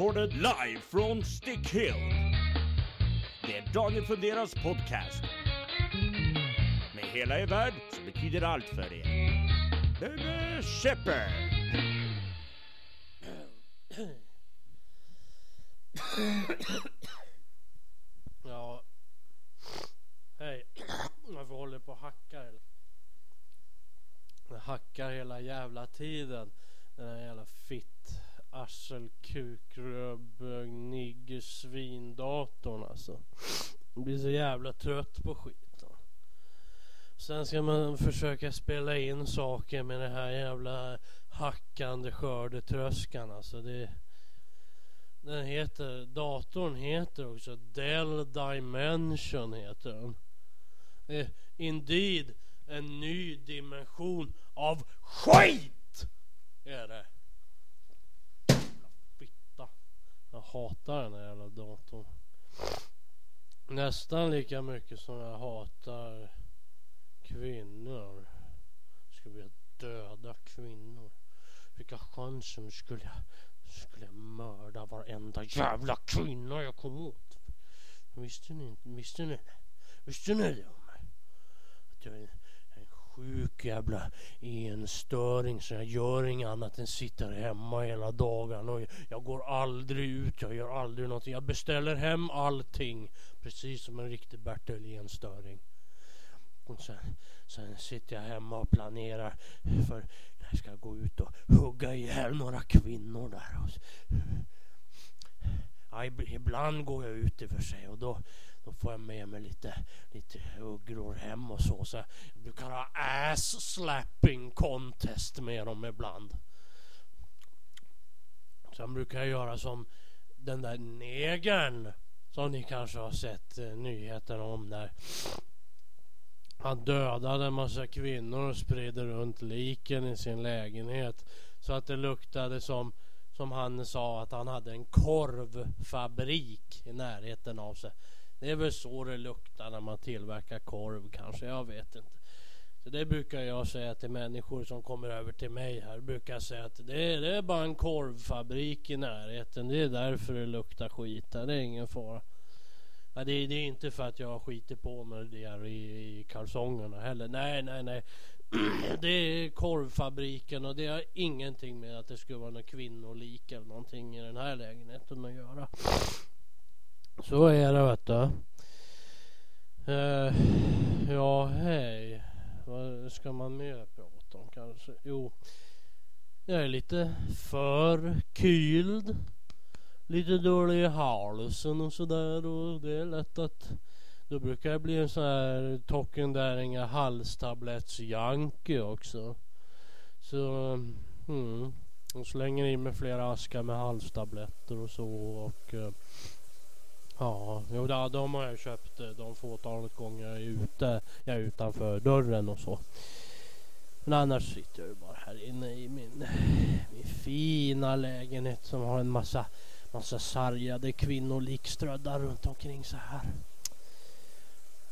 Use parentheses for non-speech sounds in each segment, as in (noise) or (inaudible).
recorded live från Stick Hill. Det är Daniel Funderas podcast. Med hela er värld som betyder allt för er. Bebe Shepherd! Ja. Hej. Varför håller på och hackar? eller? Jag hackar hela jävla tiden. Den här jävla fitt arsel kuk rödbög nigger svindatorn alltså. Jag blir så jävla trött på skiten. Sen ska man försöka spela in saker med den här jävla hackande skördetröskan alltså. Det, den heter, datorn heter också Dell Dimension heter den. Eh, Indeed en ny dimension av skit! Är det. Jävla Fitta. Jag hatar den här jävla datorn. Nästan lika mycket som jag hatar kvinnor. Skulle vilja döda kvinnor. Fick jag chansen skulle jag, skulle jag mörda varenda jävla kvinna jag kom åt. Visste ni inte? Visste ni det? Visste ni det om mig? Att jag är en sjuk jävla enstöring så jag gör inget annat än sitter hemma hela dagen och jag går aldrig ut, jag gör aldrig någonting. Jag beställer hem allting precis som en riktig Bertil enstöring. Och sen, sen sitter jag hemma och planerar för när jag ska gå ut och hugga ihjäl några kvinnor där. Ja, ibland går jag ut i och för sig och då, då får jag med mig lite, lite ugglor hem och så. så jag brukar ha ass slapping contest med dem ibland. Sen brukar jag göra som den där negern som ni kanske har sett eh, nyheterna om där. Han dödade en massa kvinnor och spred runt liken i sin lägenhet. Så att det luktade som, som han sa att han hade en korvfabrik i närheten av sig. Det är väl så det luktar när man tillverkar korv kanske, jag vet inte. Så det brukar jag säga till människor som kommer över till mig här. Brukar jag säga att det är, det är bara en korvfabrik i närheten. Det är därför det luktar skit där. Det är ingen fara. Ja, det, det är inte för att jag skiter på mig det i, i kalsongerna heller. Nej, nej, nej. Det är korvfabriken och det har ingenting med att det skulle vara något kvinnolik eller någonting i den här lägenheten att göra. Så är det vet du. Uh, ja, hej. Vad ska man mer prata om kanske? Jo, jag är lite förkyld lite dålig i halsen och sådär och det är lätt att då brukar jag bli en sån här tocken där inga också. Så mm, och slänger i mig flera askar med halstabletter och så och eh, ja, jo, da- de har jag köpt eh, de fåtalet gånger jag är ute, jag är utanför dörren och så. Men annars sitter jag ju bara här inne i min, min fina lägenhet som har en massa massa sargade kvinnor likströdda runt omkring så här.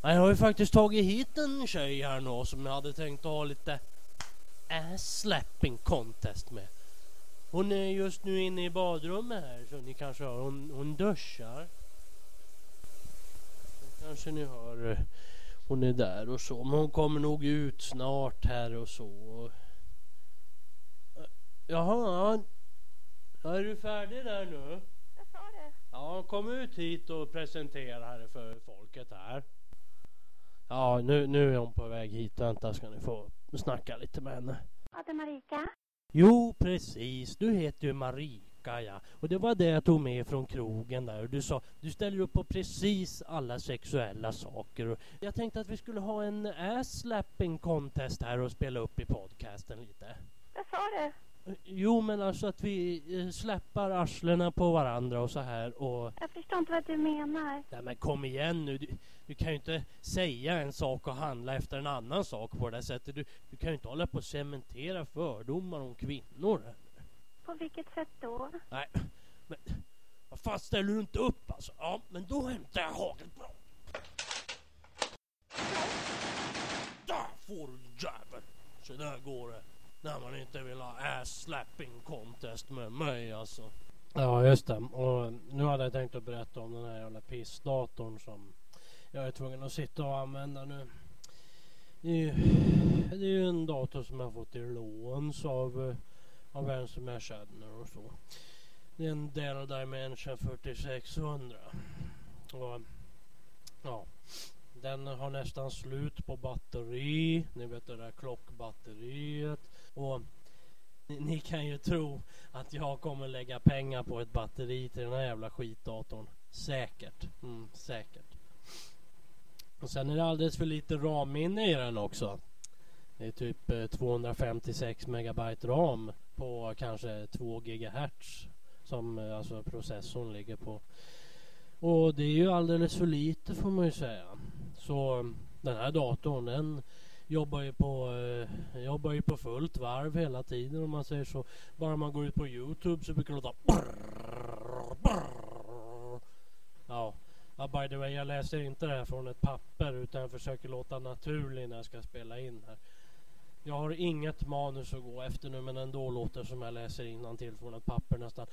Jag har ju faktiskt tagit hit en tjej här nu som jag hade tänkt att ha lite ass slapping contest med. Hon är just nu inne i badrummet här så ni kanske hör. Hon, hon duschar. Så kanske ni hör. eh, Hon är där och så. Men hon kommer nog ut snart här och så. Eh, Jaha, ja. Ja, är du färdig där nu? Jag sa det. Ja, kom ut hit och presentera det för folket här. Ja, nu, nu är hon på väg hit. Vänta ska ni få snacka lite med henne. Ja, det är Marika. Jo, precis. Du heter ju Marika, ja. Och det var det jag tog med från krogen där. Och du sa, du ställer upp på precis alla sexuella saker. Och jag tänkte att vi skulle ha en ass-slapping contest här och spela upp i podcasten lite. Jag sa det. Jo, men alltså att vi eh, släppar arslena på varandra och så här och... Jag förstår inte vad du menar. Nej men kom igen nu. Du, du kan ju inte säga en sak och handla efter en annan sak på det här sättet. Du, du kan ju inte hålla på och cementera fördomar om kvinnor. På vilket sätt då? Nej, men vad fan ställer du inte upp alltså? Ja, men då hämtar jag hagelbrak. Där får du jävel! Så där går det. När man inte vill ha ass slapping contest med mig alltså. Ja just det. Och nu hade jag tänkt att berätta om den här jävla pissdatorn som jag är tvungen att sitta och använda nu. Det är ju, det är ju en dator som jag fått i låns av, eh, av en som jag känner och så. Det är en Dell Dimension 4600. Och ja, den har nästan slut på batteri. Ni vet det där klockbatteriet. Och ni, ni kan ju tro att jag kommer lägga pengar på ett batteri till den här jävla skitdatorn. Säkert. Mm, säkert. Och sen är det alldeles för lite RAM-minne i den också. Det är typ eh, 256 megabyte RAM på kanske 2 gigahertz som eh, alltså processorn ligger på. Och det är ju alldeles för lite får man ju säga. Så mm, den här datorn den jobbar ju på, eh, jobbar ju på fullt varv hela tiden om man säger så. Bara man går ut på Youtube så brukar det låta brrr, brrr. Ja. ja, by the way jag läser inte det här från ett papper utan jag försöker låta naturlig när jag ska spela in här. Jag har inget manus att gå efter nu men ändå låter som jag läser till från ett papper nästan.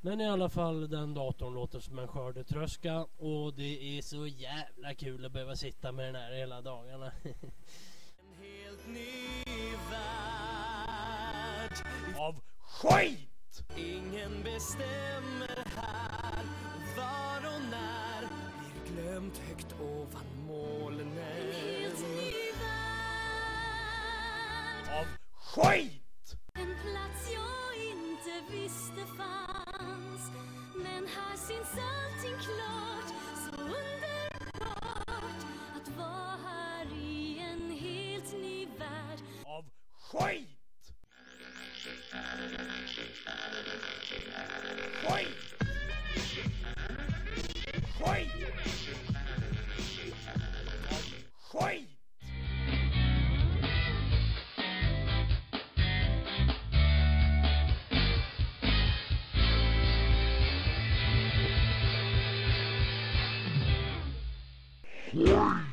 Men i alla fall den datorn låter som en skördetröska och det är så jävla kul att behöva sitta med den här hela dagarna. (laughs) En helt ny värld Av skit! Ingen bestämmer här Var och när blir glömt högt ovan molnen Av skit! Skit! Skit! Skit! Skit! Skit!